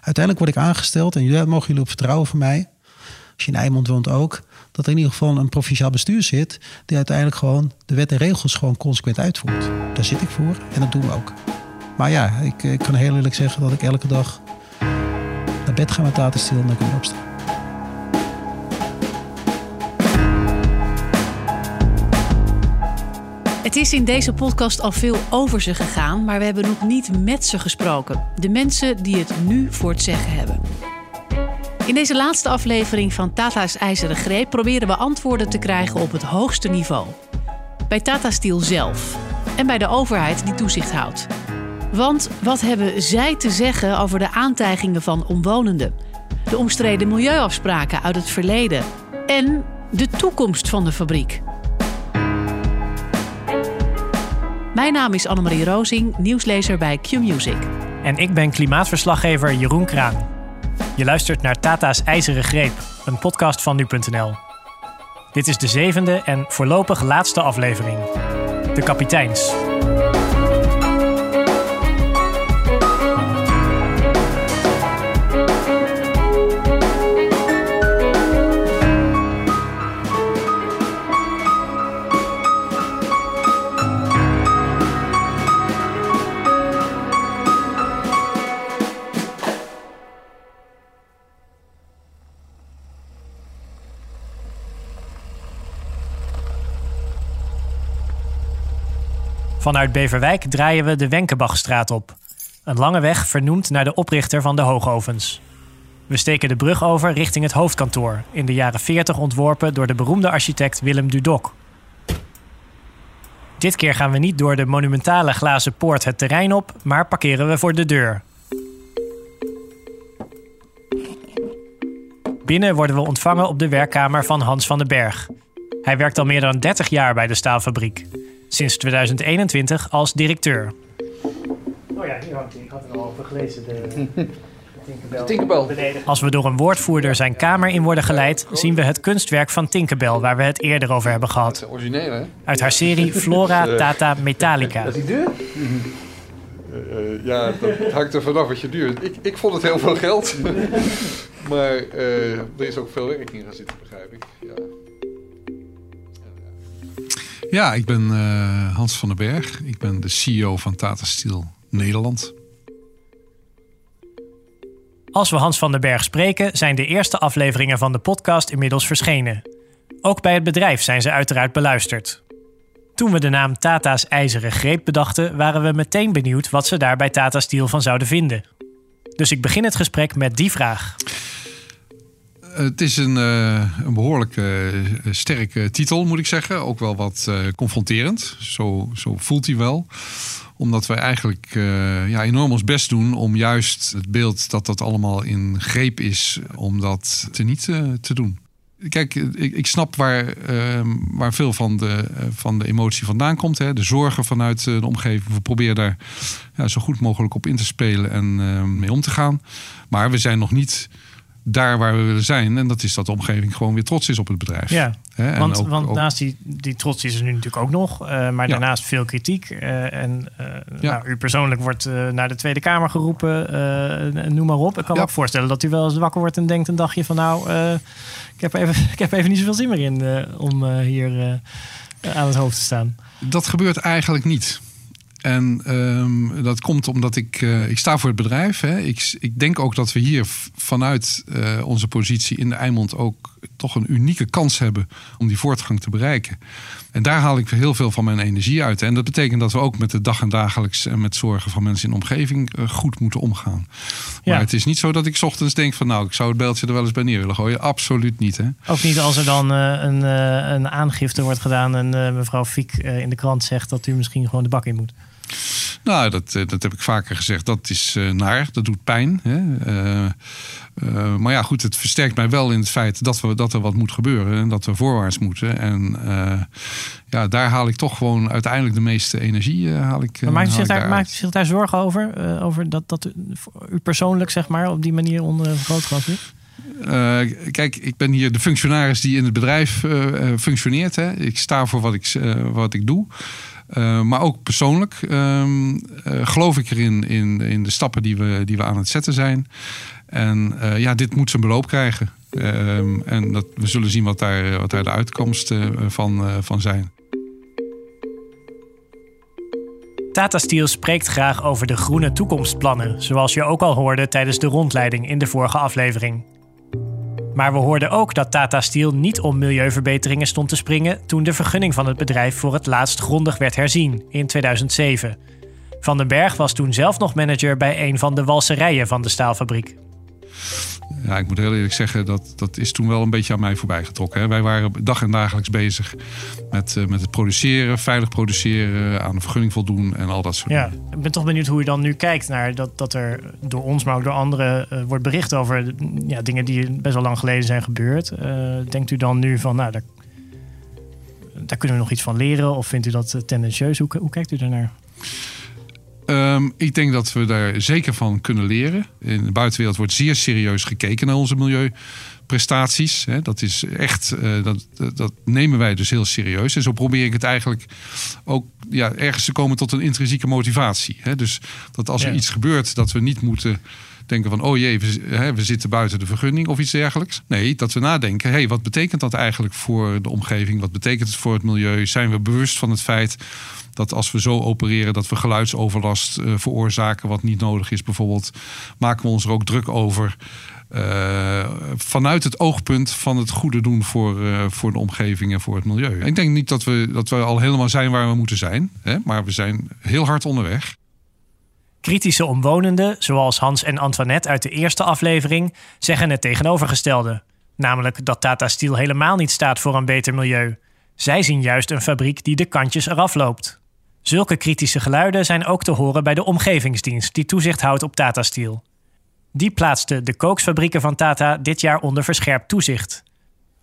Uiteindelijk word ik aangesteld en jullie mogen jullie op vertrouwen van mij. Als je in Eimond woont ook. Dat er in ieder geval een provinciaal bestuur zit. Die uiteindelijk gewoon de wet en regels gewoon consequent uitvoert. Daar zit ik voor en dat doen we ook. Maar ja, ik, ik kan heel eerlijk zeggen dat ik elke dag naar bed ga met data stil en dan ik opstaan. Het is in deze podcast al veel over ze gegaan, maar we hebben nog niet met ze gesproken. De mensen die het nu voor het zeggen hebben. In deze laatste aflevering van Tata's IJzeren Greep proberen we antwoorden te krijgen op het hoogste niveau. Bij Tata Steel zelf en bij de overheid die toezicht houdt. Want wat hebben zij te zeggen over de aantijgingen van omwonenden? De omstreden milieuafspraken uit het verleden en de toekomst van de fabriek. Mijn naam is Annemarie Rozing, nieuwslezer bij Q-Music. En ik ben klimaatverslaggever Jeroen Kraan. Je luistert naar Tata's IJzeren Greep, een podcast van nu.nl. Dit is de zevende en voorlopig laatste aflevering. De kapiteins. Vanuit Beverwijk draaien we de Wenkenbachstraat op. Een lange weg vernoemd naar de oprichter van de hoogovens. We steken de brug over richting het hoofdkantoor, in de jaren 40 ontworpen door de beroemde architect Willem Dudok. Dit keer gaan we niet door de monumentale glazen poort het terrein op, maar parkeren we voor de deur. Binnen worden we ontvangen op de werkkamer van Hans van den Berg. Hij werkt al meer dan 30 jaar bij de staalfabriek sinds 2021 als directeur. Oh ja, hier hangt Ik had er al over gelezen. De, Tinkerbell. Als we door een woordvoerder zijn kamer in worden geleid, zien we het kunstwerk van Tinkerbell, waar we het eerder over hebben gehad. origineel, hè? Uit haar serie Flora Tata Metallica. Dat is die duur? Uh, ja, dat hangt er vanaf wat je duurt. Ik, ik vond het heel veel geld. maar uh, er is ook veel werk in gaan zitten, begrijp ik. Ja. Ja, ik ben uh, Hans van den Berg. Ik ben de CEO van Tata Steel Nederland. Als we Hans van den Berg spreken, zijn de eerste afleveringen van de podcast inmiddels verschenen. Ook bij het bedrijf zijn ze uiteraard beluisterd. Toen we de naam Tata's IJzeren Greep bedachten, waren we meteen benieuwd wat ze daar bij Tata Steel van zouden vinden. Dus ik begin het gesprek met die vraag. Het is een, uh, een behoorlijk uh, sterke titel, moet ik zeggen. Ook wel wat confronterend. Zo, zo voelt hij wel. Omdat wij eigenlijk ja, enorm ons best doen om juist het beeld dat dat allemaal in greep is, om dat te niet te doen. Kijk, ik, ik snap waar, ehm, waar veel van de, van de emotie vandaan komt. Hè. De zorgen vanuit de omgeving. We proberen daar ja, zo goed mogelijk op in te spelen en mee om te gaan. Maar we zijn nog niet daar waar we willen zijn. En dat is dat de omgeving gewoon weer trots is op het bedrijf. Ja, want, want naast die, die trots is er nu natuurlijk ook nog. Uh, maar daarnaast veel kritiek. Uh, en uh, ja. nou, u persoonlijk wordt naar de Tweede Kamer geroepen. noem maar op. Ik kan me ook voorstellen dat u wel eens wakker wordt en denkt een dagje van... nou, ik, heb even, ik heb even niet zoveel zin meer in om hier aan het hoofd te staan. Dat gebeurt eigenlijk niet. En um, dat komt omdat ik, uh, ik sta voor het bedrijf. Hè. Ik, ik denk ook dat we hier vanuit uh, onze positie in de Eimond ook toch een unieke kans hebben om die voortgang te bereiken. En daar haal ik heel veel van mijn energie uit. En dat betekent dat we ook met de dag en dagelijks en met zorgen van mensen in de omgeving uh, goed moeten omgaan. Maar ja. het is niet zo dat ik ochtends denk van nou, ik zou het beeldje er wel eens bij neer willen gooien. Absoluut niet. Hè? Ook niet als er dan een, een aangifte wordt gedaan en mevrouw Fiek in de krant zegt dat u misschien gewoon de bak in moet. Nou, dat, dat heb ik vaker gezegd. Dat is naar, dat doet pijn. Hè? Uh, maar ja, goed, het versterkt mij wel in het feit dat, we, dat er wat moet gebeuren en dat we voorwaarts moeten. En ja, daar haal ik toch gewoon uiteindelijk de meeste energie. Haal ik, maar maakt u zich, daar, maakt u zich daar zorgen over? over dat, dat u persoonlijk, zeg maar, op die manier onder vergrootglas zit? Uh, kijk, ik ben hier de functionaris die in het bedrijf uh, functioneert. Hè. Ik sta voor wat ik, uh, wat ik doe. Maar ook persoonlijk ehm, geloof ik erin in, in de stappen die we, die we aan het zetten zijn. En ja, dit moet zijn beloop krijgen. Ehm, en dat, we zullen zien wat daar, wat daar de uitkomsten van, van zijn. Tata Steel spreekt graag over de groene toekomstplannen, zoals je ook al hoorde tijdens de rondleiding in de vorige aflevering. Maar we hoorden ook dat Tata Steel niet om milieuverbeteringen stond te springen toen de vergunning van het bedrijf voor het laatst grondig werd herzien in 2007. Van den Berg was toen zelf nog manager bij een van de walserijen van de staalfabriek ja, ik moet heel eerlijk zeggen, dat, dat is toen wel een beetje aan mij voorbij getrokken. Hè. Wij waren dag en dagelijks bezig met, uh, met het produceren, veilig produceren, aan de vergunning voldoen en al dat soort ja, dingen. Ik ben toch benieuwd hoe je dan nu kijkt naar dat, dat er door ons, maar ook door anderen uh, wordt bericht over ja, dingen die best wel lang geleden zijn gebeurd. Uh, denkt u dan nu van, nou, daar, daar kunnen we nog iets van leren? Of vindt u dat tendentieus? Hoe, hoe kijkt u daarnaar? Um, ik denk dat we daar zeker van kunnen leren. In de buitenwereld wordt zeer serieus gekeken naar onze milieuprestaties. Dat is echt, uh, dat, dat nemen wij dus heel serieus. En zo probeer ik het eigenlijk ook ja, ergens te komen tot een intrinsieke motivatie. Dus dat als er iets gebeurt, dat we niet moeten denken van, oh jee, we, hè, we, zitten buiten de vergunning of iets dergelijks. Nee, dat we nadenken, hey, wat betekent dat eigenlijk voor de omgeving? Wat betekent het voor het milieu? Zijn we bewust van het feit dat als we zo opereren, dat we geluidsoverlast uh, veroorzaken, wat niet nodig is bijvoorbeeld, maken we ons er ook druk over. Uh, vanuit het oogpunt van het goede doen voor, uh, voor de omgeving en voor het milieu. Ik denk niet dat we, dat we al helemaal zijn waar we moeten zijn, hè, maar we zijn heel hard onderweg. Kritische omwonenden, zoals Hans en Antoinette uit de eerste aflevering, zeggen het tegenovergestelde. Namelijk dat Tata Steel helemaal niet staat voor een beter milieu. Zij zien juist een fabriek die de kantjes eraf loopt. Zulke kritische geluiden zijn ook te horen bij de omgevingsdienst die toezicht houdt op Tata Steel. Die plaatste de kooksfabrieken van Tata dit jaar onder verscherpt toezicht.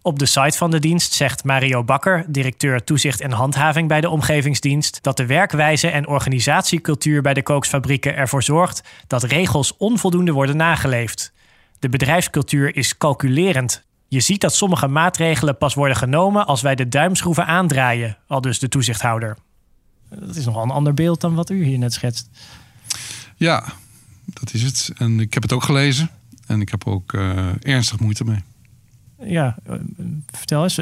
Op de site van de dienst zegt Mario Bakker, directeur toezicht en handhaving bij de omgevingsdienst, dat de werkwijze en organisatiecultuur bij de kooksfabrieken ervoor zorgt dat regels onvoldoende worden nageleefd. De bedrijfscultuur is calculerend. Je ziet dat sommige maatregelen pas worden genomen als wij de duimschroeven aandraaien, al dus de toezichthouder. Dat is nogal een ander beeld dan wat u hier net schetst. Ja, dat is het. En ik heb het ook gelezen. En ik heb ook uh, ernstig moeite mee. Ja, uh, vertel eens.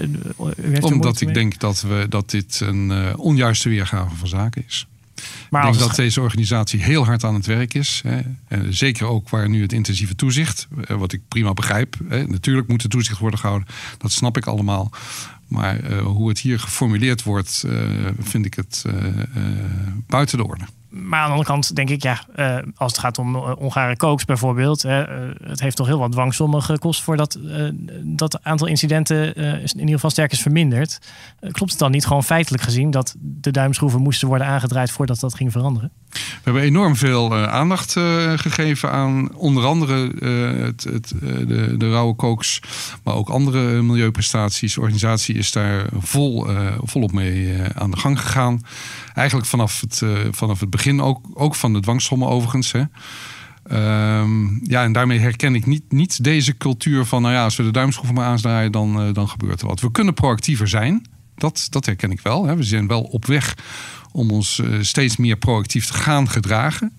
Heeft Omdat ik denk dat, we, dat dit een uh, onjuiste weergave van zaken is. Maar ik denk dat deze organisatie heel hard aan het werk is. Hè. En zeker ook waar nu het intensieve toezicht, wat ik prima begrijp. Hè. Natuurlijk moet de toezicht worden gehouden, dat snap ik allemaal. Maar uh, hoe het hier geformuleerd wordt, uh, vind ik het buiten de orde maar aan de andere kant denk ik, ja, uh, als het gaat om uh, Ongare Kooks bijvoorbeeld, hè, uh, het heeft toch heel wat dwangsommen gekost voordat dat aantal incidenten in ieder geval sterk is verminderd. klopt het dan niet gewoon feitelijk gezien dat de duimschroeven moesten worden aangedraaid voordat dat ging veranderen? We hebben enorm veel aandacht gegeven aan onder andere het, het, de, de rauwe kooks, maar ook andere milieuprestaties. De organisatie is daar vol, volop mee aan de gang gegaan. Eigenlijk vanaf het, vanaf het begin ook, ook van de dwangsommen overigens. Hè. Um, ja, en daarmee herken ik niet, deze cultuur van, nou ja, als we de duimschroeven maar aandraaien, dan, dan gebeurt er wat. We kunnen proactiever zijn. Dat, dat herken ik wel. Hè. We zijn wel op weg om ons uh, steeds meer proactief te gaan gedragen.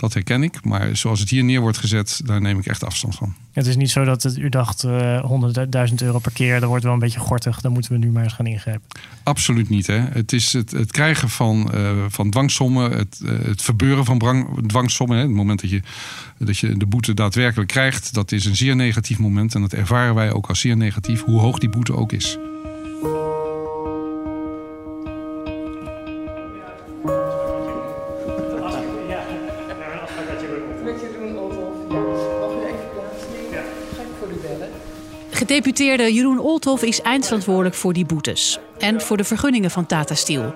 Dat herken ik. Maar zoals het hier neer wordt gezet, daar neem ik echt afstand van. Het is niet zo dat het, u dacht uh, eh, 100.000 euro per keer, dat wordt wel een beetje gortig. Dan moeten we nu maar eens gaan ingrijpen. Absoluut niet. Hè. Het is het, het krijgen van, uh, van dwangsommen, het, uh, het verbeuren van brang, dwangsommen. Hè. Het moment dat je, dat je de boete daadwerkelijk krijgt, dat is een zeer negatief moment. En dat ervaren wij ook als zeer negatief, hoe hoog die boete ook is. Gedeputeerde Jeroen Olthoff is eindverantwoordelijk voor die boetes. En voor de vergunningen van Tata Steel.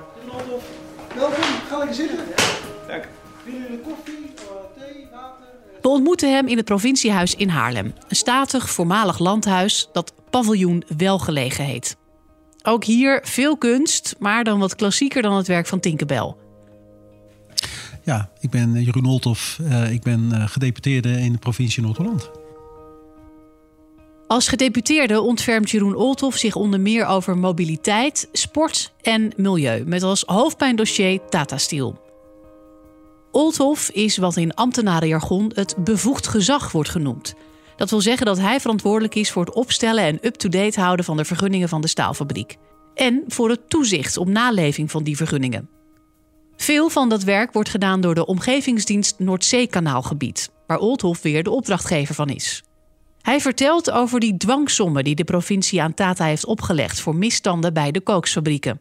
Welkom, ga lekker zitten. Dank. We ontmoeten hem in het provinciehuis in Haarlem. Een statig voormalig landhuis dat paviljoen Welgelegen heet. Ook hier veel kunst, maar dan wat klassieker dan het werk van Tinkerbell. Ja, ik ben Jeroen Olthoff. Uh, ik ben gedeputeerde in de provincie Noord-Holland. Als gedeputeerde ontfermt Jeroen Olthoff zich onder meer over mobiliteit, sport en milieu, met als hoofdpijndossier Tata Steel. Olthoff is wat in ambtenarenjargon het bevoegd gezag wordt genoemd. Dat wil zeggen dat hij verantwoordelijk is voor het opstellen en up-to-date houden van de vergunningen van de staalfabriek. En voor het toezicht op naleving van die vergunningen. Veel van dat werk wordt gedaan door de Omgevingsdienst Noordzeekanaalgebied, waar Olthoff weer de opdrachtgever van is. Hij vertelt over die dwangsommen die de provincie aan Tata heeft opgelegd voor misstanden bij de kooksfabrieken.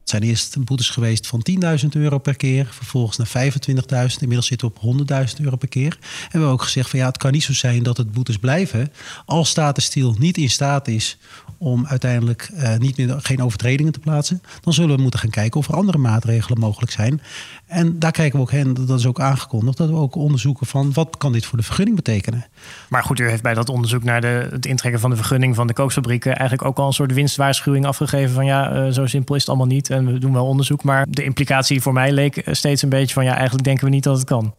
Het zijn eerst boetes geweest van 10.000 euro per keer, vervolgens naar 25.000. Inmiddels zitten we op 100.000 euro per keer. En we hebben ook gezegd van ja, het kan niet zo zijn dat het boetes blijven als Statenstiel niet in staat is om uiteindelijk uh, niet meer, geen overtredingen te plaatsen. Dan zullen we moeten gaan kijken of er andere maatregelen mogelijk zijn. En daar kijken we ook heen, dat is ook aangekondigd, dat we ook onderzoeken van wat kan dit voor de vergunning betekenen. Maar goed, u heeft bij dat onderzoek naar de, het intrekken van de vergunning van de kookfabrieken eigenlijk ook al een soort winstwaarschuwing afgegeven van ja, uh, zo simpel is het allemaal niet en we doen wel onderzoek. Maar de implicatie voor mij leek steeds een beetje van ja, eigenlijk denken we niet dat het kan.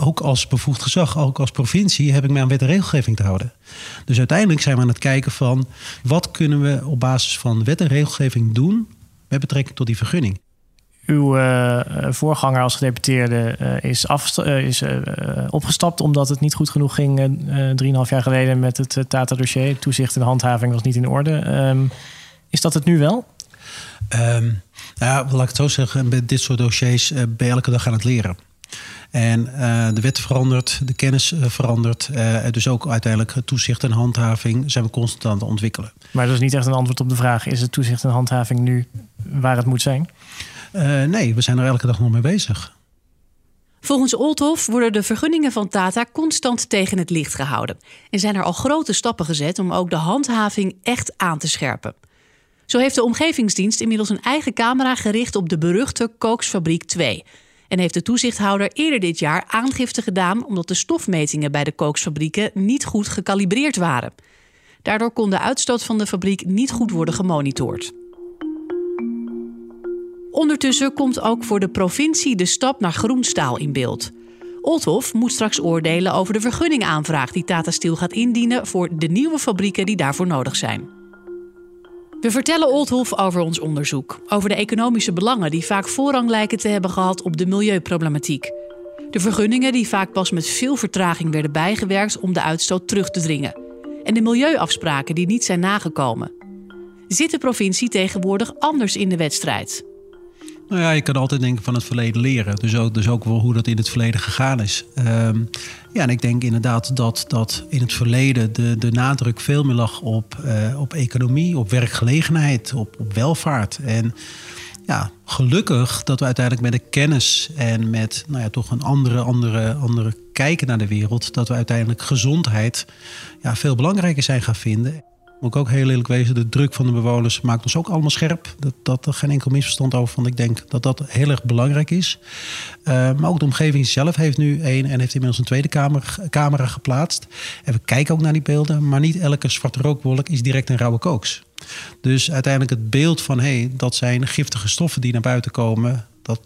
Ook als bevoegd gezag, ook als provincie, heb ik mij aan wet en regelgeving te houden. Dus uiteindelijk zijn we aan het kijken van wat kunnen we op basis van wet en regelgeving doen met betrekking tot die vergunning. Uw uh, voorganger als gedeputeerde uh, is, af, is opgestapt omdat het niet goed genoeg ging drieënhalf jaar geleden met het Tata-dossier. Toezicht en handhaving was niet in orde. Um, is dat het nu wel? Um, nou, laat ik het zo zeggen, met dit soort dossiers ben je elke dag aan het leren. En uh, de wet verandert, de kennis uh, verandert. Uh, dus ook uiteindelijk toezicht en handhaving zijn we constant aan het ontwikkelen. Maar dat is niet echt een antwoord op de vraag: is het toezicht en handhaving nu waar het moet zijn? nee, we zijn er elke dag nog mee bezig. Volgens Olthof worden de vergunningen van Tata constant tegen het licht gehouden. En zijn er al grote stappen gezet om ook de handhaving echt aan te scherpen. Zo heeft de Omgevingsdienst inmiddels een eigen camera gericht op de beruchte Kooksfabriek 2 en heeft de toezichthouder eerder dit jaar aangifte gedaan omdat de stofmetingen bij de kooksfabrieken niet goed gekalibreerd waren. Daardoor kon de uitstoot van de fabriek niet goed worden gemonitord. Ondertussen komt ook voor de provincie de stap naar groenstaal in beeld. Olthof moet straks oordelen over de vergunningaanvraag die Tata Steel gaat indienen voor de nieuwe fabrieken die daarvoor nodig zijn. We vertellen Oldhof over ons onderzoek, over de economische belangen die vaak voorrang lijken te hebben gehad op de milieuproblematiek. De vergunningen die vaak pas met veel vertraging werden bijgewerkt om de uitstoot terug te dringen. En de milieuafspraken die niet zijn nagekomen. Zit de provincie tegenwoordig anders in de wedstrijd? Nou ja, je kan altijd denken van het verleden leren. Dus ook, dus ook wel hoe dat in het verleden gegaan is. Um, ja, en ik denk inderdaad dat, dat in het verleden de, de nadruk veel meer lag op, uh, op economie, op werkgelegenheid, op, op welvaart. En ja, gelukkig dat we uiteindelijk met de kennis en met nou ja, toch een andere, andere, andere kijken naar de wereld, dat we uiteindelijk gezondheid ja, veel belangrijker zijn gaan vinden. Ik ook heel eerlijk wezen, de druk van de bewoners maakt ons ook allemaal scherp. Dat, dat er geen enkel misverstand over, want ik denk dat dat heel erg belangrijk is. Uh, maar ook de omgeving zelf heeft nu één en heeft inmiddels een tweede kamer, camera geplaatst. En we kijken ook naar die beelden, maar niet elke zwarte rookwolk is direct een rauwe kooks. Dus uiteindelijk het beeld van hé, hey, dat zijn giftige stoffen die naar buiten komen, dat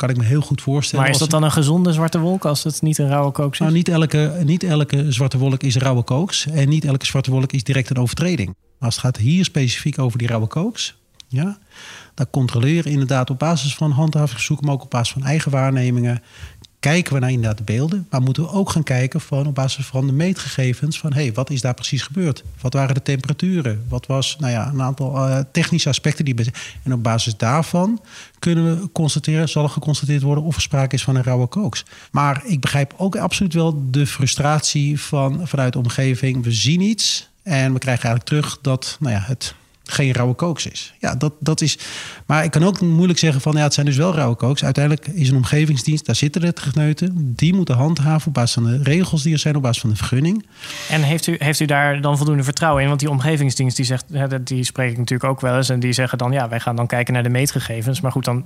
kan ik me heel goed voorstellen. Maar is dat dan een gezonde zwarte wolk als het niet een rauwe kooks is? Nou, niet elke, niet elke zwarte wolk is rauwe kooks. En niet elke zwarte wolk is direct een overtreding. Maar als het gaat hier specifiek over die rauwe kooks... Ja, dan controleren inderdaad op basis van handhavingsverzoeken... maar ook op basis van eigen waarnemingen kijken we naar inderdaad de beelden, maar moeten we ook gaan kijken van op basis van de meetgegevens van hey, wat is daar precies gebeurd? Wat waren de temperaturen? Wat was nou ja, een aantal uh, technische aspecten die en op basis daarvan kunnen we constateren, zal er geconstateerd worden of er sprake is van een rauwe kooks. Maar ik begrijp ook absoluut wel de frustratie van vanuit de omgeving. We zien iets en we krijgen eigenlijk terug dat nou ja, het geen rauwe kooks is. Ja, dat, dat is. Maar ik kan ook moeilijk zeggen van ja, het zijn dus wel rauwe kooks. Uiteindelijk is een omgevingsdienst, daar zitten de techneuten. Die moeten handhaven op basis van de regels die er zijn, op basis van de vergunning. En heeft u, heeft u daar dan voldoende vertrouwen in? Want die omgevingsdienst die zegt, die spreek ik natuurlijk ook wel eens. En die zeggen dan ja, wij gaan dan kijken naar de meetgegevens. Maar goed, dan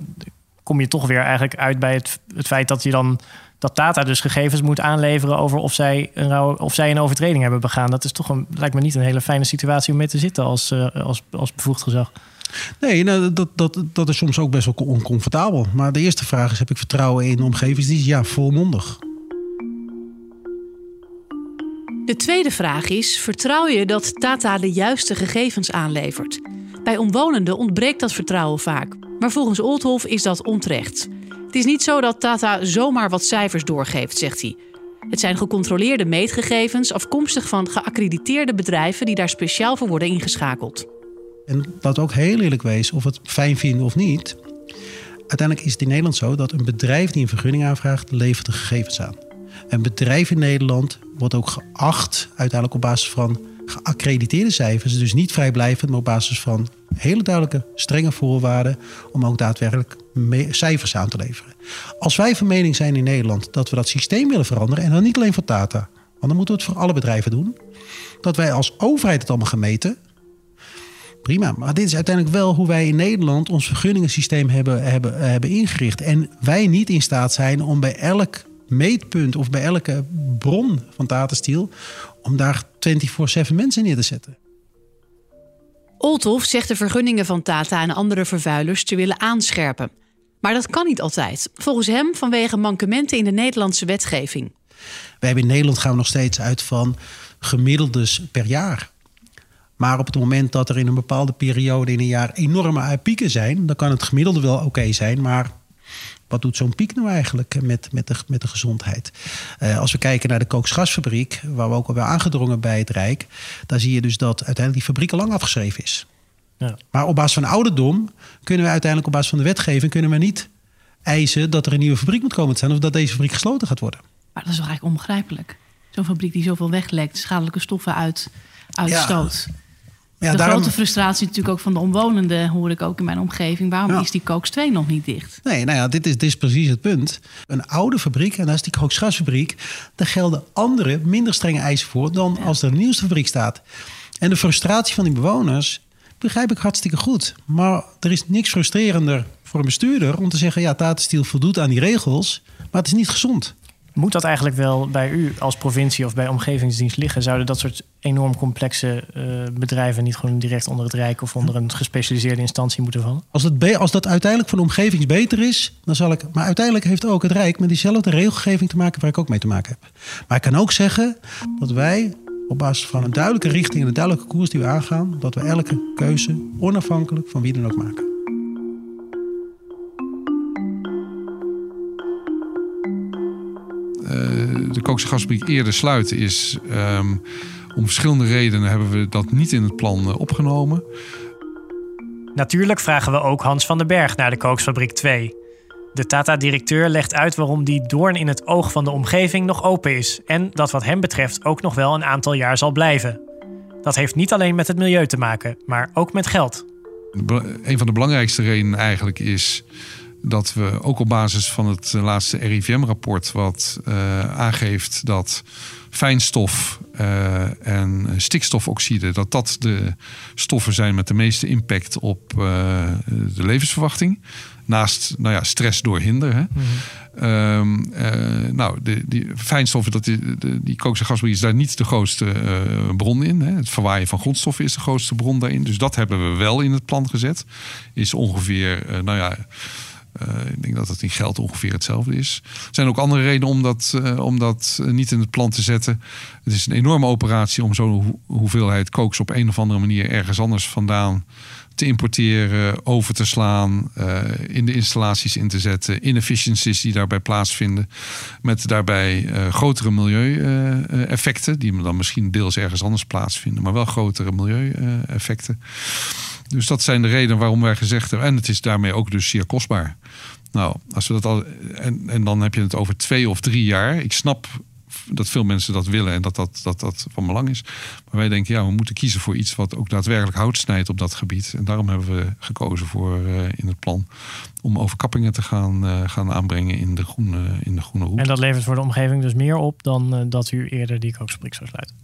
kom je toch weer eigenlijk uit bij het, het feit dat je dan dat Tata dus gegevens moet aanleveren over of zij, een, of zij een overtreding hebben begaan. Dat is toch een, lijkt me niet een hele fijne situatie om mee te zitten als, uh, als, als bevoegd gezag. Nee, nou, dat, dat, dat is soms ook best wel oncomfortabel. Maar de eerste vraag is: heb ik vertrouwen in de omgevingsdienst? Ja, volmondig. De tweede vraag is: vertrouw je dat Tata de juiste gegevens aanlevert? Bij omwonenden ontbreekt dat vertrouwen vaak. Maar volgens Oldhof is dat onterecht. Het is niet zo dat Tata zomaar wat cijfers doorgeeft, zegt hij. Het zijn gecontroleerde meetgegevens afkomstig van geaccrediteerde bedrijven die daar speciaal voor worden ingeschakeld. En dat ook heel eerlijk wezen, of we het fijn vinden of niet. Uiteindelijk is het in Nederland zo dat een bedrijf die een vergunning aanvraagt, levert de gegevens aan. Een bedrijf in Nederland wordt ook geacht, uiteindelijk op basis van geaccrediteerde cijfers, dus niet vrijblijvend, maar op basis van hele duidelijke, strenge voorwaarden, om ook daadwerkelijk cijfers aan te leveren. Als wij van mening zijn in Nederland dat we dat systeem willen veranderen, en dan niet alleen voor Tata, want dan moeten we het voor alle bedrijven doen, dat wij als overheid het allemaal gaan meten, prima. Maar dit is uiteindelijk wel hoe wij in Nederland ons vergunningensysteem hebben, hebben, hebben ingericht. En wij niet in staat zijn om bij elk meetpunt of bij elke bron van Tata om daar 24-7 mensen neer te zetten. Olthof zegt de vergunningen van Tata en andere vervuilers te willen aanscherpen. Maar dat kan niet altijd. Volgens hem vanwege mankementen in de Nederlandse wetgeving. Wij hebben in Nederland gaan we nog steeds uit van gemiddeldes per jaar. Maar op het moment dat er in een bepaalde periode in een jaar enorme pieken zijn, dan kan het gemiddelde wel oké zijn. Maar wat doet zo'n piek nou eigenlijk met, met, de, met de gezondheid? Uh, als we kijken naar de kooksgasfabriek, waar we ook al wel aangedrongen bij het Rijk, dan zie je dus dat uiteindelijk die fabriek al lang afgeschreven is. Ja. Maar op basis van ouderdom kunnen we uiteindelijk op basis van de wetgeving kunnen we niet eisen dat er een nieuwe fabriek moet komen te staan of dat deze fabriek gesloten gaat worden. Maar dat is wel eigenlijk onbegrijpelijk. Zo'n fabriek die zoveel weglekt, schadelijke stoffen uit, uitstoot. Ja. Ja, de grote frustratie natuurlijk ook van de omwonenden, hoor ik ook in mijn omgeving. Waarom is die Kooks 2 nog niet dicht? Nee, nou ja, dit is, dit is precies het punt. Een oude fabriek, en dat is die Kooksgasfabriek... daar gelden andere, minder strenge eisen voor... dan als er een nieuwste fabriek staat. En de frustratie van die bewoners begrijp ik hartstikke goed. Maar er is niks frustrerender voor een bestuurder... om te zeggen, ja, Tata Steel voldoet aan die regels... maar het is niet gezond. Moet dat eigenlijk wel bij u als provincie of bij omgevingsdienst liggen? Zouden dat soort enorm complexe uh, bedrijven niet gewoon direct onder het Rijk of onder een gespecialiseerde instantie moeten vallen? Als dat, als dat uiteindelijk voor de omgeving beter is, dan zal ik. Maar uiteindelijk heeft ook het Rijk met diezelfde regelgeving te maken waar ik ook mee te maken heb. Maar ik kan ook zeggen dat wij op basis van een duidelijke richting en een duidelijke koers die we aangaan, dat we elke keuze onafhankelijk van wie dan ook maken. Eh, de Kookse gasfabriek eerder sluiten is... Ehm, om verschillende redenen hebben we dat niet in het plan eh, opgenomen. Natuurlijk vragen we ook Hans van den Berg naar de Kooksfabriek 2. De Tata-directeur legt uit waarom die doorn in het oog van de omgeving nog open is en dat wat hem betreft ook nog wel een aantal jaar zal blijven. Dat heeft niet alleen met het milieu te maken, maar ook met geld. Een van de belangrijkste redenen eigenlijk is dat we ook op basis van het laatste RIVM-rapport, wat uh, aangeeft dat fijnstof uh, en stikstofoxide, dat dat de stoffen zijn met de meeste impact op uh, de levensverwachting. Naast nou ja, stress door hinder. Hè. Mm -hmm. nou, de, die fijnstoffen, dat die, de, die kookse gasfabriek is daar niet de grootste bron in. Hè. Het verwaaien van grondstoffen is de grootste bron daarin. Dus dat hebben we wel in het plan gezet. Is ongeveer, nou ja uh, ik denk dat het in geld ongeveer hetzelfde is. Er zijn ook andere redenen om dat, uh, om dat niet in het plan te zetten. Het is een enorme operatie om zo'n hoeveelheid kooks op een of andere manier ergens anders vandaan te importeren, over te slaan, uh, in de installaties in te zetten, inefficiencies die daarbij plaatsvinden, met daarbij grotere milieueffecten, die dan misschien deels ergens anders plaatsvinden, maar wel grotere milieueffecten. Dus dat zijn de redenen waarom wij gezegd hebben. En het is daarmee ook dus zeer kostbaar. Nou, als we dat al. En, en dan heb je het over twee of drie jaar. Ik snap dat veel mensen dat willen en dat dat, dat dat van belang is. Maar wij denken, ja, we moeten kiezen voor iets wat ook daadwerkelijk hout snijdt op dat gebied. En daarom hebben we gekozen voor uh, in het plan om overkappingen te gaan, uh, gaan aanbrengen in de, groene, in de groene route. En dat levert voor de omgeving dus meer op dan uh, dat u eerder die kookfabriek zou sluiten?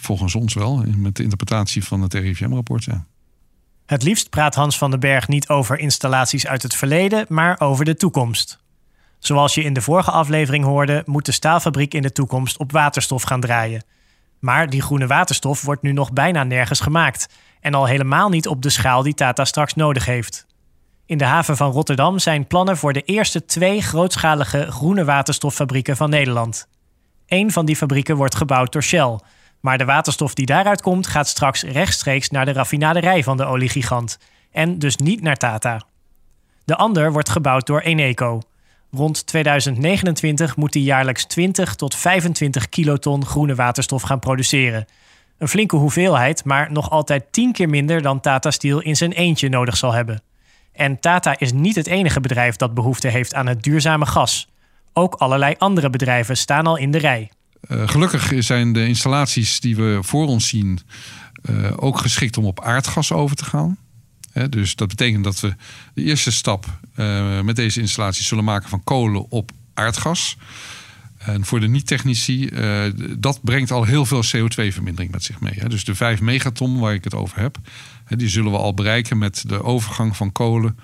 Volgens ons wel, met de interpretatie van het RIVM-rapport, ja. Het liefst praat Hans van den Berg niet over installaties uit het verleden, maar over de toekomst. Zoals je in de vorige aflevering hoorde, moet de staalfabriek in de toekomst op waterstof gaan draaien. Maar die groene waterstof wordt nu nog bijna nergens gemaakt. En al helemaal niet op de schaal die Tata straks nodig heeft. In de haven van Rotterdam zijn plannen voor de eerste twee grootschalige groene waterstoffabrieken van Nederland. Eén van die fabrieken wordt gebouwd door Shell. Maar de waterstof die daaruit komt, gaat straks rechtstreeks naar de raffinaderij van de oliegigant. En dus niet naar Tata. De ander wordt gebouwd door Eneco. Rond 2029 moet die jaarlijks 20 tot 25 kiloton groene waterstof gaan produceren. Een flinke hoeveelheid, maar nog altijd 10 keer minder dan Tata Steel in zijn eentje nodig zal hebben. En Tata is niet het enige bedrijf dat behoefte heeft aan het duurzame gas. Ook allerlei andere bedrijven staan al in de rij. Uh, gelukkig zijn de installaties die we voor ons zien uh, ook geschikt om op aardgas over te gaan. Dus dat betekent dat we de eerste stap uh, met deze installaties zullen maken van kolen op aardgas. En voor de niet-technici, dat brengt al heel veel CO2-vermindering met zich mee. Dus de 5 megaton waar ik het over heb, die zullen we al bereiken met de overgang van kolen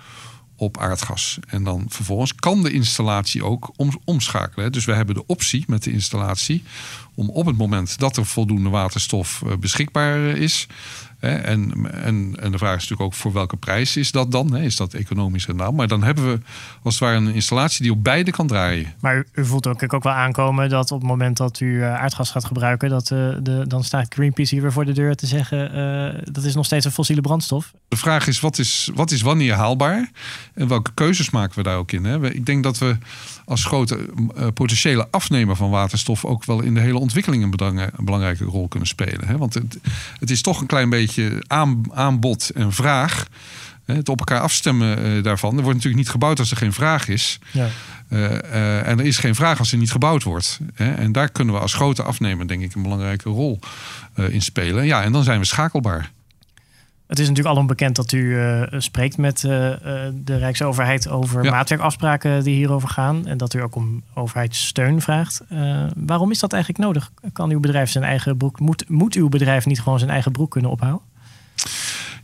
op aardgas. En dan vervolgens kan de installatie ook omschakelen. Dus we hebben de optie met de installatie om op het moment dat er voldoende waterstof eh, beschikbaar is, en, en, en de vraag is natuurlijk ook voor welke prijs is dat dan? Is dat economisch rendabel? Maar dan hebben we als het ware een installatie die op beide kan draaien. Maar u, voelt ook, ook wel aankomen dat op het moment dat u eh, aardgas gaat gebruiken, dat, uh, de, dan staat Greenpeace hier weer voor de deur te zeggen uh, dat is nog steeds een fossiele brandstof. De vraag is wat is, wat is wanneer haalbaar? En welke keuzes maken we daar ook in? Hè? Ik denk dat we als grote potentiële afnemer van waterstof ook wel in de hele ontwikkeling een belangrijke rol kunnen spelen. Hè? Want het, het is toch een klein beetje aan, aanbod en vraag. Het op elkaar afstemmen eh, daarvan. Er wordt natuurlijk niet gebouwd als er geen vraag is. Ja. Uh, uh, en er is geen vraag als er niet gebouwd wordt. Hè? En daar kunnen we als grote afnemer, denk ik, een belangrijke rol uh, in spelen. Ja, en dan zijn we schakelbaar. Het is natuurlijk al onbekend dat u spreekt met de Rijksoverheid over maatwerkafspraken die hierover gaan. En dat u ook om overheidssteun vraagt. waarom is dat eigenlijk nodig? Kan uw bedrijf zijn eigen broek, moet, moet uw bedrijf niet gewoon zijn eigen broek kunnen ophouden?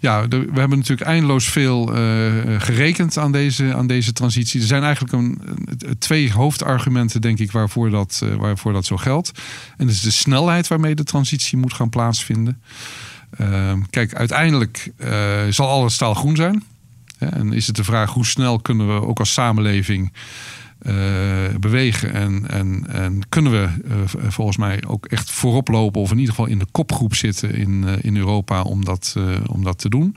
Ja, we hebben natuurlijk eindeloos veel uh, gerekend aan deze, aan deze transitie. Er zijn eigenlijk een, twee hoofdargumenten, denk ik, waarvoor dat, uh, waarvoor dat zo geldt. En dat is de snelheid waarmee de transitie moet gaan plaatsvinden. Uh, kijk, uiteindelijk zal alles staal groen zijn. En is het de vraag hoe snel kunnen we ook als samenleving uh, bewegen. En, en, en kunnen we uh, volgens mij ook echt voorop lopen, of in ieder geval in de kopgroep zitten in, in Europa om dat, om dat te doen.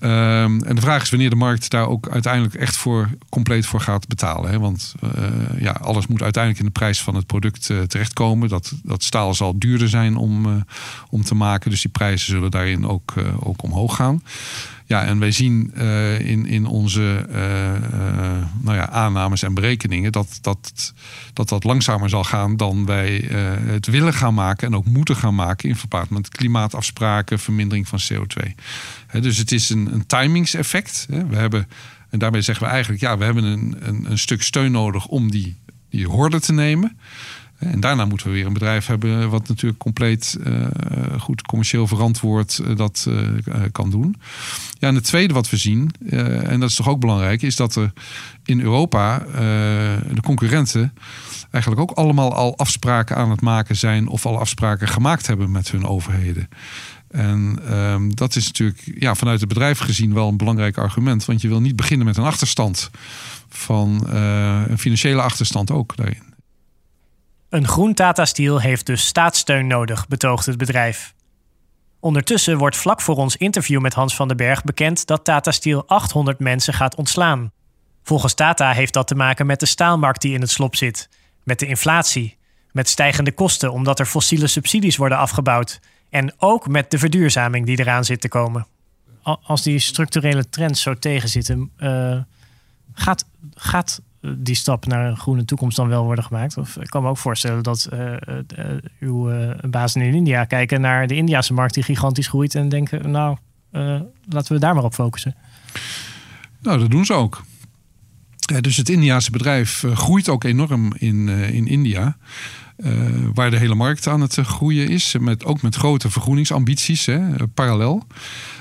Um, en de vraag is wanneer de markt daar ook uiteindelijk echt voor compleet voor gaat betalen. Hè? Want ja, alles moet uiteindelijk in de prijs van het product terechtkomen. Dat, dat staal zal duurder zijn om, om te maken. Dus die prijzen zullen daarin ook, ook omhoog gaan. Ja, en wij zien uh, in, in onze uh, uh, nou ja, aannames en berekeningen dat dat, dat dat langzamer zal gaan dan wij het willen gaan maken en ook moeten gaan maken in verband met klimaatafspraken, vermindering van CO2. dus het is een, een timingseffect. We hebben, en daarmee zeggen we eigenlijk, ja, we hebben een, een, een stuk steun nodig om die, die horde te nemen. En daarna moeten we weer een bedrijf hebben wat natuurlijk compleet uh, goed commercieel verantwoord uh, dat uh, kan doen. Ja, en het tweede wat we zien, en dat is toch ook belangrijk, is dat er in Europa de concurrenten eigenlijk ook allemaal al afspraken aan het maken zijn of al afspraken gemaakt hebben met hun overheden. En um, dat is natuurlijk ja, vanuit het bedrijf gezien wel een belangrijk argument. Want je wil niet beginnen met een achterstand van een financiële achterstand ook daarin. Een groen Tata Steel heeft dus staatssteun nodig, betoogt het bedrijf. Ondertussen wordt vlak voor ons interview met Hans van den Berg bekend dat Tata Steel 800 mensen gaat ontslaan. Volgens Tata heeft dat te maken met de staalmarkt die in het slop zit, met de inflatie, met stijgende kosten omdat er fossiele subsidies worden afgebouwd en ook met de verduurzaming die eraan zit te komen. Als die structurele trends zo tegenzitten, uh, gaat, gaat die stap naar een groene toekomst dan wel worden gemaakt? Of ik kan me ook voorstellen dat uh, uh, uw bazen in India kijken naar de Indiase markt die gigantisch groeit en denken, nou, laten we daar maar op focussen. Nou, dat doen ze ook. Dus het Indiase bedrijf groeit ook enorm in, in India. waar de hele markt aan het groeien is. Met, ook met grote vergroeningsambities, hè, parallel.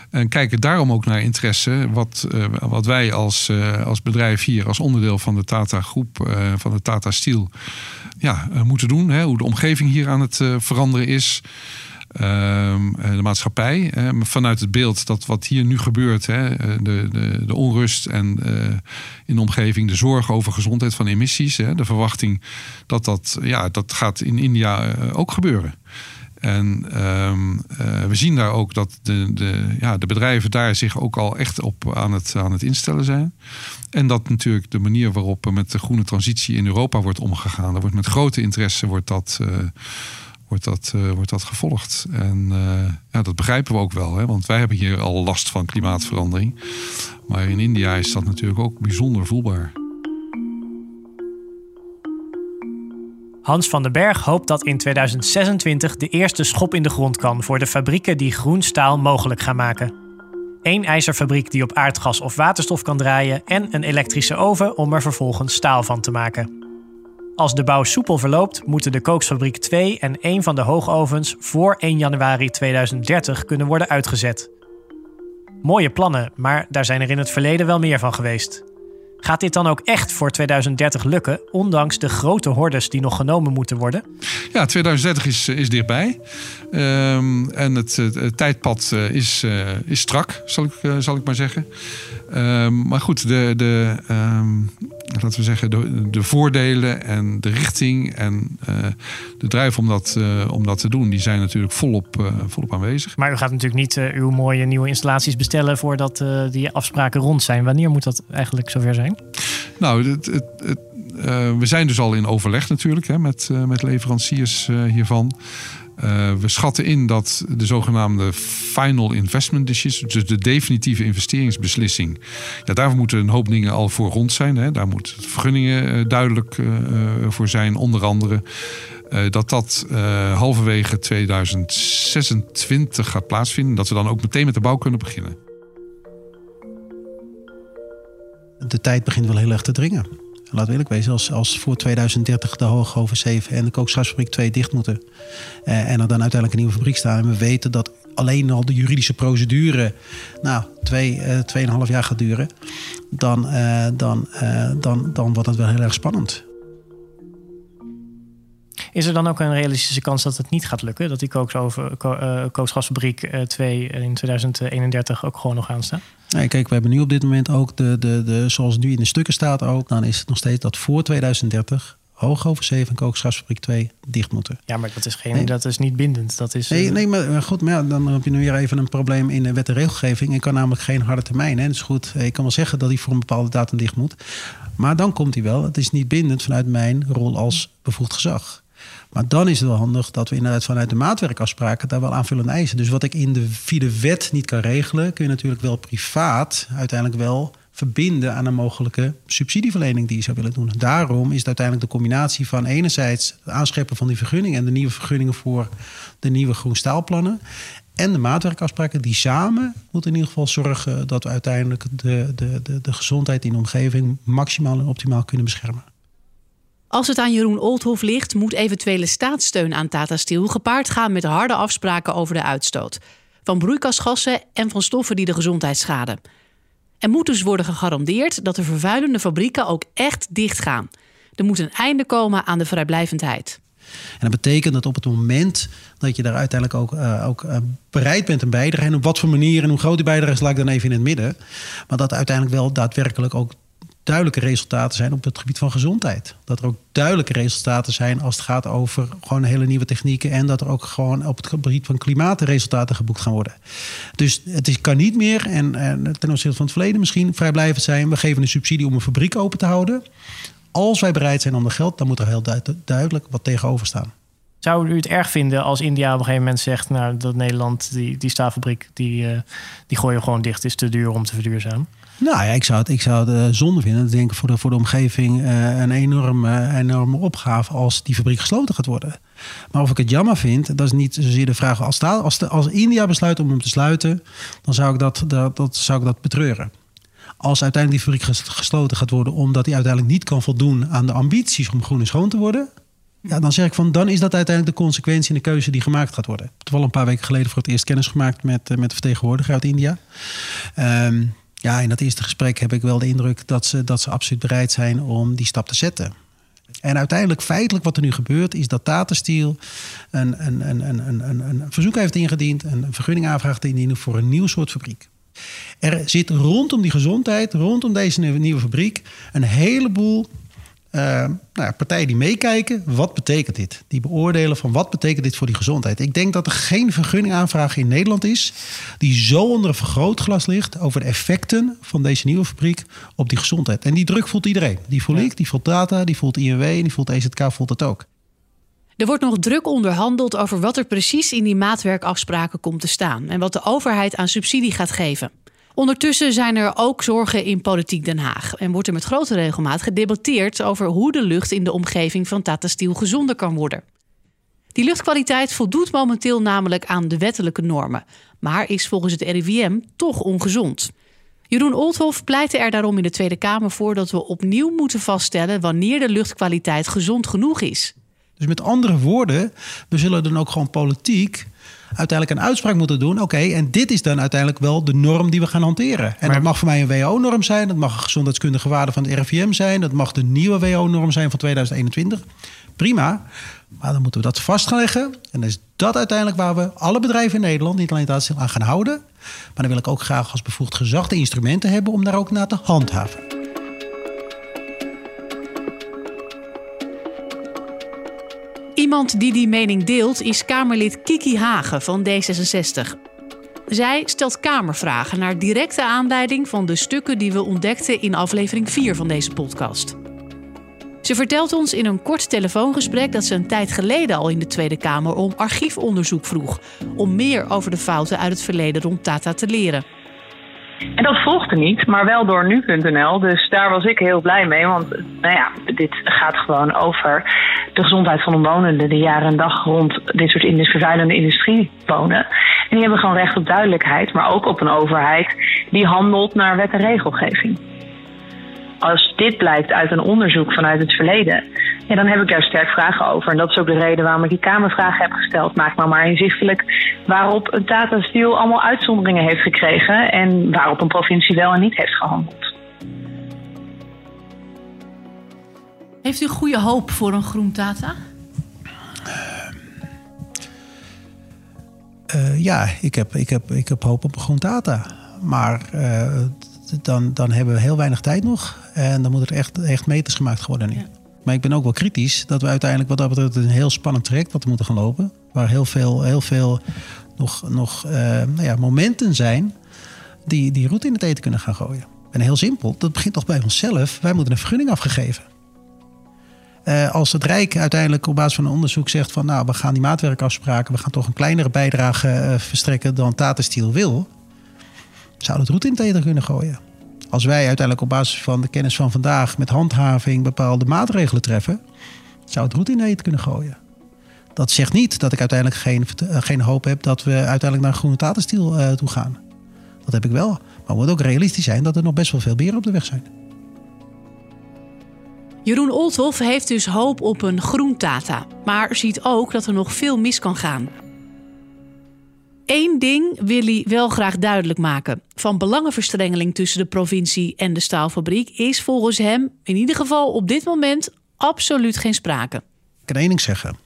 En kijken daarom ook naar interesse wat, wat wij als, als bedrijf hier, als onderdeel van de Tata Groep, van de Tata Steel, ja, moeten doen. Hè? Hoe de omgeving hier aan het veranderen is. Ehm, de maatschappij. vanuit het beeld dat wat hier nu gebeurt, hè, de, de, de onrust en in de omgeving, de zorg over gezondheid van emissies, de verwachting dat dat, ja, dat gaat in India ook gebeuren. En ehm, eh, we zien daar ook dat de, de, ja, de bedrijven daar zich ook al echt op aan het, aan het instellen zijn. En dat natuurlijk de manier waarop met de groene transitie in Europa wordt omgegaan, er wordt met grote interesse wordt dat, wordt dat, uh, wordt dat gevolgd. En ja, dat begrijpen we ook wel, hè, want wij hebben hier al last van klimaatverandering. Maar in India is dat natuurlijk ook bijzonder voelbaar. Hans van den Berg hoopt dat in 2026 de eerste schop in de grond kan voor de fabrieken die groen staal mogelijk gaan maken. Eén ijzerfabriek die op aardgas of waterstof kan draaien en een elektrische oven om er vervolgens staal van te maken. Als de bouw soepel verloopt, moeten de kooksfabriek 2 en één van de hoogovens voor 1 januari 2030 kunnen worden uitgezet. Mooie plannen, maar daar zijn er in het verleden wel meer van geweest. Gaat dit dan ook echt voor 2030 lukken, ondanks de grote hordes die nog genomen moeten worden? Ja, 2030 is, is dichtbij. Um, en het, het, tijdpad eh, is, uh, is strak, zal ik, uh, zal ik maar zeggen. Um, maar goed, de, de, um, laten we zeggen, de, de, voordelen en de richting en de drijf om dat, om dat te doen, die zijn natuurlijk volop, volop aanwezig. Maar u gaat natuurlijk niet uw mooie nieuwe installaties bestellen voordat die afspraken rond zijn. Wanneer moet dat eigenlijk zover zijn? Nou, het, het, het we zijn dus al in overleg natuurlijk hè, met, met leveranciers hiervan. Uh, we schatten in dat de zogenaamde final investment decision, dus de definitieve investeringsbeslissing, ja, moeten een hoop dingen al voor rond zijn. Hè. Daar moeten vergunningen duidelijk voor zijn, onder andere. dat dat halverwege 2026 gaat plaatsvinden. Dat we dan ook meteen met de bouw kunnen beginnen. De tijd begint wel heel erg te dringen laat eerlijk wezen, als, als voor 2030 de Hoogoven 7 en de kookstraatsfabriek 2 dicht moeten. Eh, en er dan uiteindelijk een nieuwe fabriek staan. En we weten dat alleen al de juridische procedure, nou, twee, uh, tweeënhalf jaar gaat duren. Dan, uh, dan, dan, dan wordt dat wel heel erg spannend. Is er dan ook een realistische kans dat het niet gaat lukken? Dat die kookgasfabriek 2 in 2031 ook gewoon nog aanstaan? Nee, kijk, we hebben nu op dit moment ook de, de, de, zoals het nu in de stukken staat ook, dan is het nog steeds dat voor 2030 Hoogover 7 en Kookstraatsfabriek 2 dicht moeten. Ja, maar dat is, geen, dat is niet bindend. Dat is, nee, nee, maar goed, maar ja, dan heb je nu weer even een probleem in de wet en regelgeving. Ik kan namelijk geen harde termijn. Hè. Dus goed, ik kan wel zeggen dat hij voor een bepaalde datum dicht moet. Maar dan komt hij wel. Het is niet bindend vanuit mijn rol als bevoegd gezag. Maar dan is het wel handig dat we inderdaad vanuit de maatwerkafspraken daar wel aanvullende eisen. Dus wat ik in de, via de wet niet kan regelen, kun je natuurlijk wel privaat uiteindelijk wel verbinden aan een mogelijke subsidieverlening die je zou willen doen. Daarom is het uiteindelijk de combinatie van enerzijds het aanscheppen van die vergunning en de nieuwe vergunningen voor de nieuwe groenstaalplannen. En de maatwerkafspraken die samen moeten in ieder geval zorgen dat we uiteindelijk de, de, de, de gezondheid in de omgeving maximaal en optimaal kunnen beschermen. Als het aan Jeroen Oldhof ligt, moet eventuele staatssteun aan Tata Steel gepaard gaan met harde afspraken over de uitstoot. Van broeikasgassen en van stoffen die de gezondheid schaden. Er moet dus worden gegarandeerd dat de vervuilende fabrieken ook echt dicht gaan. Er moet een einde komen aan de vrijblijvendheid. En dat betekent dat op het moment dat je daar uiteindelijk ook, uh, ook uh, bereid bent een bijdrage... en op wat voor manier en hoe groot die bijdrage is, laat ik dan even in het midden... maar dat uiteindelijk wel daadwerkelijk ook duidelijke resultaten zijn op het gebied van gezondheid. Dat er ook duidelijke resultaten zijn als het gaat over gewoon hele nieuwe technieken. En dat er ook gewoon op het gebied van klimaat resultaten geboekt gaan worden. Dus het is, kan niet meer, en, en ten opzichte van het verleden misschien, vrijblijvend zijn. We geven een subsidie om een fabriek open te houden. Als wij bereid zijn om de geld, dan moet er heel duidelijk wat tegenover staan. Zou u het erg vinden als India op een gegeven moment zegt... nou, dat Nederland, die, die staalfabriek, die, uh, die gooien gewoon dicht... is te duur om te verduurzamen? Nou ja, ik zou het, ik zou uh, zonde vinden. Ik denk voor de, voor de omgeving uh, een enorme, enorme opgave als die fabriek gesloten gaat worden. Maar of ik het jammer vind, dat is niet zozeer de vraag. Als, als, als India besluit om hem te sluiten, dan zou ik dat, dat, dat, zou ik dat betreuren. Als uiteindelijk die fabriek gesloten gaat worden omdat hij uiteindelijk niet kan voldoen aan de ambities om groen en schoon te worden, Ja, dan zeg ik van, dan is dat uiteindelijk de consequentie en de keuze die gemaakt gaat worden. Ik heb wel een paar weken geleden voor het eerst kennis gemaakt met, met de vertegenwoordiger uit India. Um, ja, in dat eerste gesprek heb ik wel de indruk dat ze, dat ze absoluut bereid zijn om die stap te zetten. En uiteindelijk, feitelijk, wat er nu gebeurt, is dat Tata Steel een, een, een, een, een, verzoek heeft ingediend, een vergunningaanvraag te indienen voor een nieuw soort fabriek. Er zit rondom die gezondheid, rondom deze nieuwe fabriek, een heleboel uh, nou ja, partijen die meekijken, wat betekent dit? Die beoordelen van wat betekent dit voor die gezondheid. Ik denk dat er geen vergunningaanvraag in Nederland is die zo onder een vergrootglas ligt over de effecten van deze nieuwe fabriek op die gezondheid. En die druk voelt iedereen. Die voelt ik, die voelt Data, die voelt INW en die voelt EZK, voelt het ook. Er wordt nog druk onderhandeld over wat er precies in die maatwerkafspraken komt te staan en wat de overheid aan subsidie gaat geven. Ondertussen zijn er ook zorgen in politiek Den Haag en wordt er met grote regelmaat gedebatteerd over hoe de lucht in de omgeving van Tata Steel gezonder kan worden. Die luchtkwaliteit voldoet momenteel namelijk aan de wettelijke normen, maar is volgens het RIVM toch ongezond. Jeroen Oldhoff pleitte er daarom in de Tweede Kamer voor dat we opnieuw moeten vaststellen wanneer de luchtkwaliteit gezond genoeg is. Dus met andere woorden, we zullen dan ook gewoon politiek uiteindelijk een uitspraak moeten doen. Oké, en dit is dan uiteindelijk wel de norm die we gaan hanteren. En dat mag voor mij een WHO-norm zijn. Dat mag een gezondheidskundige waarde van het RIVM zijn. Dat mag de nieuwe WHO-norm zijn van 2021. Prima. Maar dan moeten we dat vast gaan leggen. En dan is dat uiteindelijk waar we alle bedrijven in Nederland, niet alleen aan gaan houden. Maar dan wil ik ook graag als bevoegd gezag de instrumenten hebben om daar ook naar te handhaven. Iemand die die mening deelt is Kamerlid Kiki Hagen van D66. Zij stelt Kamervragen naar directe aanleiding van de stukken die we ontdekten in aflevering 4 van deze podcast. Ze vertelt ons in een kort telefoongesprek dat ze een tijd geleden al in de Tweede Kamer om archiefonderzoek vroeg. Om meer over de fouten uit het verleden rond Tata te leren. En dat volgde niet, maar wel door nu.nl. Dus daar was ik heel blij mee. Want nou ja, dit gaat gewoon over de gezondheid van omwonenden die jaren en dag rond dit soort vervuilende industrie wonen. En die hebben gewoon recht op duidelijkheid, maar ook op een overheid die handelt naar wet en regelgeving. Als dit blijkt uit een onderzoek vanuit het verleden, ja, dan heb ik daar sterk vragen over. En dat is ook de reden waarom ik die Kamervragen heb gesteld. Maak nou maar inzichtelijk waarop een Tata Steel allemaal uitzonderingen heeft gekregen en waarop een provincie wel en niet heeft gehandeld. Heeft u goede hoop voor een groen Tata? Uh, ja, ik heb, ik, heb, ik heb hoop op een groen Tata. Maar uh, dan, dan hebben we heel weinig tijd nog. En dan moet er echt, echt meters gemaakt worden nu. Maar ik ben ook wel kritisch dat we uiteindelijk wat dat betreft een heel spannend traject wat we moeten gaan lopen. Waar heel veel, heel veel nog, nog uh, nou ja, momenten zijn die, die route in het eten kunnen gaan gooien. En heel simpel, dat begint toch bij onszelf. Wij moeten een vergunning afgegeven. Uh, als het Rijk uiteindelijk op basis van een onderzoek zegt van nou, we gaan die maatwerkafspraken, we gaan toch een kleinere bijdrage uh, verstrekken dan Tata Steel wil, zou het route in het eten kunnen gooien. Als wij uiteindelijk op basis van de kennis van vandaag met handhaving bepaalde maatregelen treffen, zou het route in eten kunnen gooien. Dat zegt niet dat ik uiteindelijk geen, uh, geen hoop heb dat we uiteindelijk naar groene Tata Steel toe gaan. Dat heb ik wel. Maar we moeten ook realistisch zijn dat er nog best wel veel beren op de weg zijn. Jeroen Olthoff heeft dus hoop op een groen Tata, maar ziet ook dat er nog veel mis kan gaan. Eén ding wil hij wel graag duidelijk maken. Van belangenverstrengeling tussen de provincie en de staalfabriek is volgens hem in ieder geval op dit moment absoluut geen sprake. Ik kan één ding zeggen.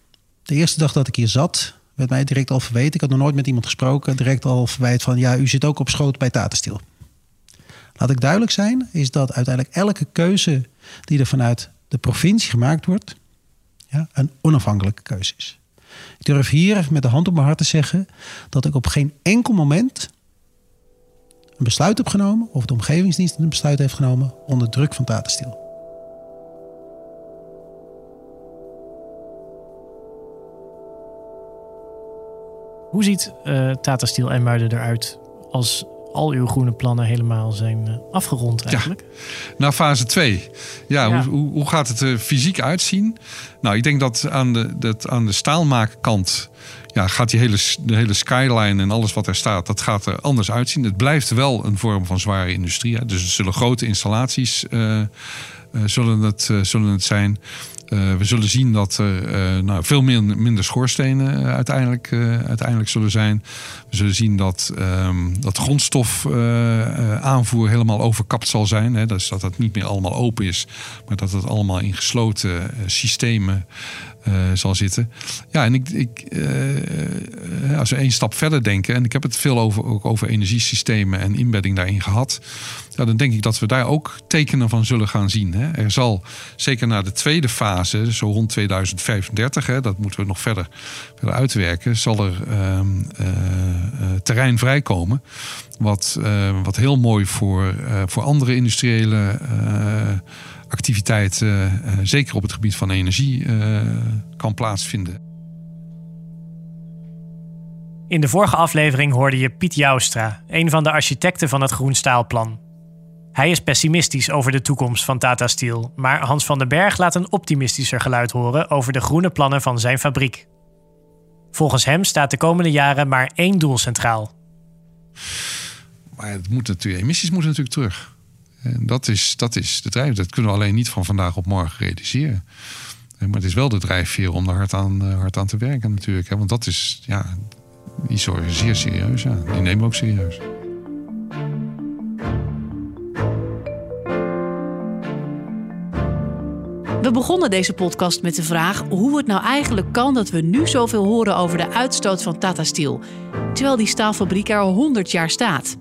De eerste dag dat ik hier zat, werd mij direct al verweten. Ik had nog nooit met iemand gesproken. Direct al verwijt van ja, u zit ook op schoot bij Tata Steel. Laat ik duidelijk zijn, is dat uiteindelijk elke keuze die er vanuit de provincie gemaakt wordt, ja, een onafhankelijke keuze is. Ik durf hier met de hand op mijn hart te zeggen dat ik op geen enkel moment een besluit heb genomen, of de omgevingsdienst een besluit heeft genomen, onder druk van Tata Steel. Hoe ziet uh, Tata Steel en Muiden eruit als al uw groene plannen helemaal zijn uh, afgerond eigenlijk. Ja, naar fase 2. Ja, Hoe, hoe, gaat het er fysiek uitzien? Nou, ik denk dat aan de, dat aan de staalmaakkant... Ja, gaat die hele, de hele skyline en alles wat er staat... dat gaat er anders uitzien. Het blijft wel een vorm van zware industrie. Hè? Dus er zullen grote installaties uh, uh, zullen, het, zullen het zijn. We zullen zien dat er nou, veel minder, schoorstenen uiteindelijk, uiteindelijk zullen zijn. We zullen zien dat, um, dat grondstofaanvoer helemaal overkapt zal zijn. Hè? Dus dat het niet meer allemaal open is, maar dat het allemaal in gesloten systemen uh, zal zitten. Ja, en ik, ik, uh, als we één stap verder denken, en ik heb het veel over, ook over energiesystemen en inbedding daarin gehad, dan denk ik dat we daar ook tekenen van zullen gaan zien. Hè. Er zal zeker naar de tweede fase, zo rond 2035, hè, dat moeten we nog verder, uitwerken, zal er uh, terrein vrijkomen. Wat, wat heel mooi voor, voor andere industriële activiteit, uh, zeker op het gebied van energie, uh, kan plaatsvinden. In de vorige aflevering hoorde je Piet Joustra, een van de architecten van het Groenstaalplan. Hij is pessimistisch over de toekomst van Tata Steel, maar Hans van den Berg laat een optimistischer geluid horen over de groene plannen van zijn fabriek. Volgens hem staat de komende jaren maar één doel centraal. Maar het moet natuurlijk, emissies moeten natuurlijk terug. En dat is, dat is de drijf. Dat kunnen we alleen niet van vandaag op morgen realiseren. Maar het is wel de drijfveer om er hard aan, eh, hard aan te werken natuurlijk. Want dat is, ja, die zorgen zeer serieus. Ja. Die nemen we ook serieus. We begonnen deze podcast met de vraag hoe het nou eigenlijk kan dat we nu zoveel horen over de uitstoot van Tata Steel, terwijl die staalfabriek er al 100 jaar staat.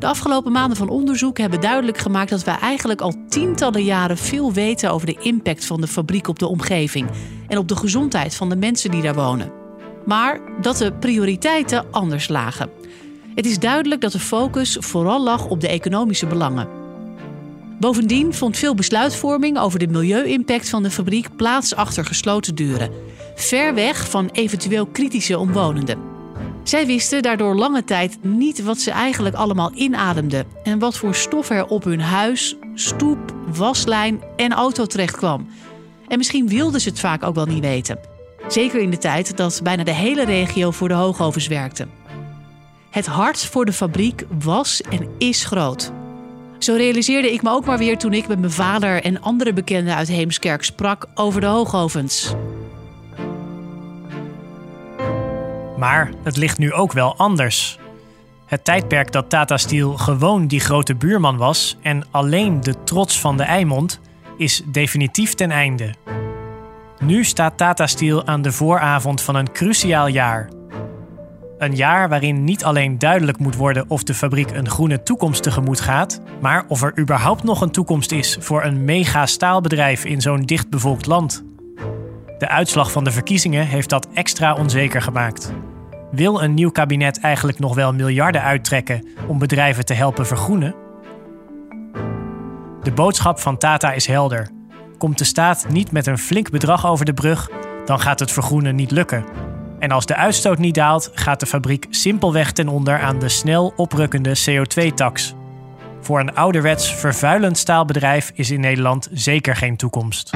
De afgelopen maanden van onderzoek hebben duidelijk gemaakt dat wij eigenlijk al tientallen jaren veel weten over de impact van de fabriek op de omgeving en op de gezondheid van de mensen die daar wonen. Maar dat de prioriteiten anders lagen. Het is duidelijk dat de focus vooral lag op de economische belangen. Bovendien vond veel besluitvorming over de milieu-impact van de fabriek plaats achter gesloten deuren, ver weg van eventueel kritische omwonenden. Zij wisten daardoor lange tijd niet wat ze eigenlijk allemaal inademden en wat voor stof er op hun huis, stoep, waslijn en auto terecht kwam. En misschien wilden ze het vaak ook wel niet weten. Zeker in de tijd dat bijna de hele regio voor de hoogovens werkte. Het hart voor de fabriek was en is groot. Zo realiseerde ik me ook maar weer toen ik met mijn vader en andere bekenden uit Heemskerk sprak over de hoogovens. Maar het ligt nu ook wel anders. Het tijdperk dat Tata Steel gewoon die grote buurman was en alleen de trots van de Eimond, is definitief ten einde. Nu staat Tata Steel aan de vooravond van een cruciaal jaar. Een jaar waarin niet alleen duidelijk moet worden of de fabriek een groene toekomst tegemoet gaat, maar of er überhaupt nog een toekomst is voor een mega staalbedrijf in zo'n dichtbevolkt land. De uitslag van de verkiezingen heeft dat extra onzeker gemaakt. Wil een nieuw kabinet eigenlijk nog wel miljarden uittrekken om bedrijven te helpen vergroenen? De boodschap van Tata is helder. Komt de staat niet met een flink bedrag over de brug, dan gaat het vergroenen niet lukken. En als de uitstoot niet daalt, gaat de fabriek simpelweg ten onder aan de snel oprukkende CO2-tax. Voor een ouderwets vervuilend staalbedrijf is in Nederland zeker geen toekomst.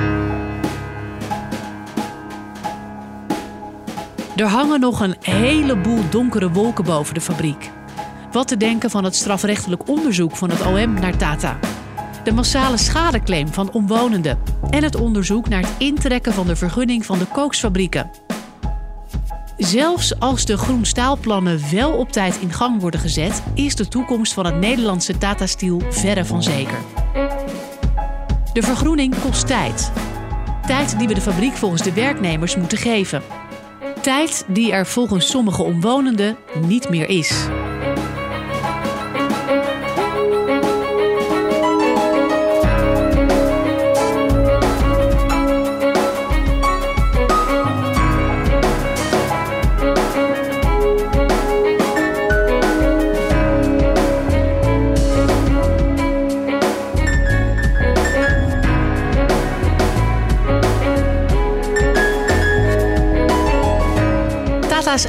Er hangen nog een heleboel donkere wolken boven de fabriek. Wat te denken van het strafrechtelijk onderzoek van het OM naar Tata. De massale schadeclaim van omwonenden. En het onderzoek naar het intrekken van de vergunning van de kooksfabrieken. Zelfs als de groenstaalplannen wel op tijd in gang worden gezet, is de toekomst van het Nederlandse Tata Steel verre van zeker. De vergroening kost tijd. Tijd die we de fabriek volgens de werknemers moeten geven. Tijd die er volgens sommige omwonenden niet meer is.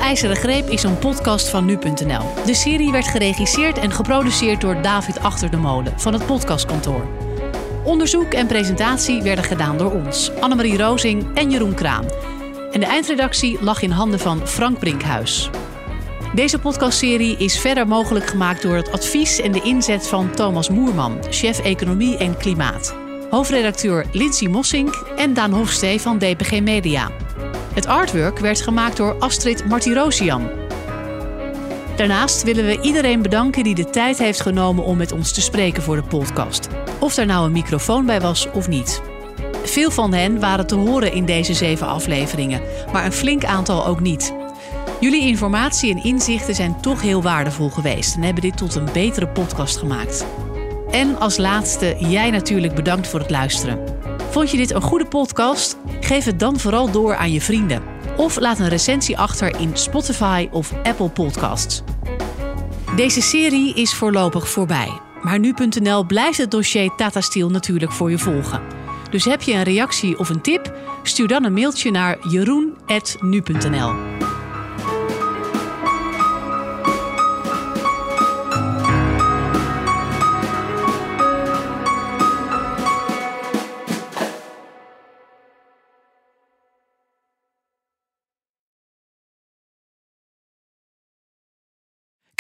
IJzeren Greep is een podcast van nu.nl. De serie werd geregisseerd en geproduceerd door David Achter de Molen van het podcastkantoor. Onderzoek en presentatie werden gedaan door ons, Annemarie Rozing en Jeroen Kraan. En de eindredactie lag in handen van Frank Brinkhuis. Deze podcastserie is verder mogelijk gemaakt door het advies en de inzet van Thomas Moerman, chef economie en klimaat. hoofdredacteur Lindsay Mossink en Daan Hofstee van DPG Media. Het artwork werd gemaakt door Astrid Martirosian. Daarnaast willen we iedereen bedanken die de tijd heeft genomen om met ons te spreken voor de podcast. Of er nou een microfoon bij was of niet. Veel van hen waren te horen in deze zeven afleveringen, maar een flink aantal ook niet. Jullie informatie en inzichten zijn toch heel waardevol geweest en hebben dit tot een betere podcast gemaakt. En als laatste, jij natuurlijk bedankt voor het luisteren. Vond je dit een goede podcast? Geef het dan vooral door aan je vrienden. Of laat een recensie achter in Spotify of Apple Podcasts. Deze serie is voorlopig voorbij. Maar nu.nl blijft het dossier Tata Steel natuurlijk voor je volgen. Dus heb je een reactie of een tip? Stuur dan een mailtje naar jeroen.nu.nl.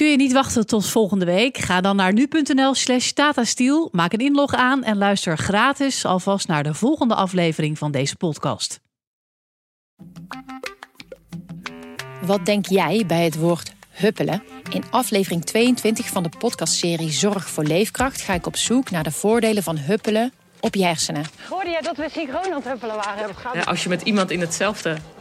Kun je niet wachten tot volgende week? Ga dan naar nu.nl slash tatastiel, maak een inlog aan en luister gratis alvast naar de volgende aflevering van deze podcast. Wat denk jij bij het woord huppelen? In aflevering 22 van de podcastserie Zorg voor Leefkracht ga ik op zoek naar de voordelen van huppelen op je hersenen. Hoorde jij dat we synchroon aan het huppelen waren? Ja, als je met iemand in hetzelfde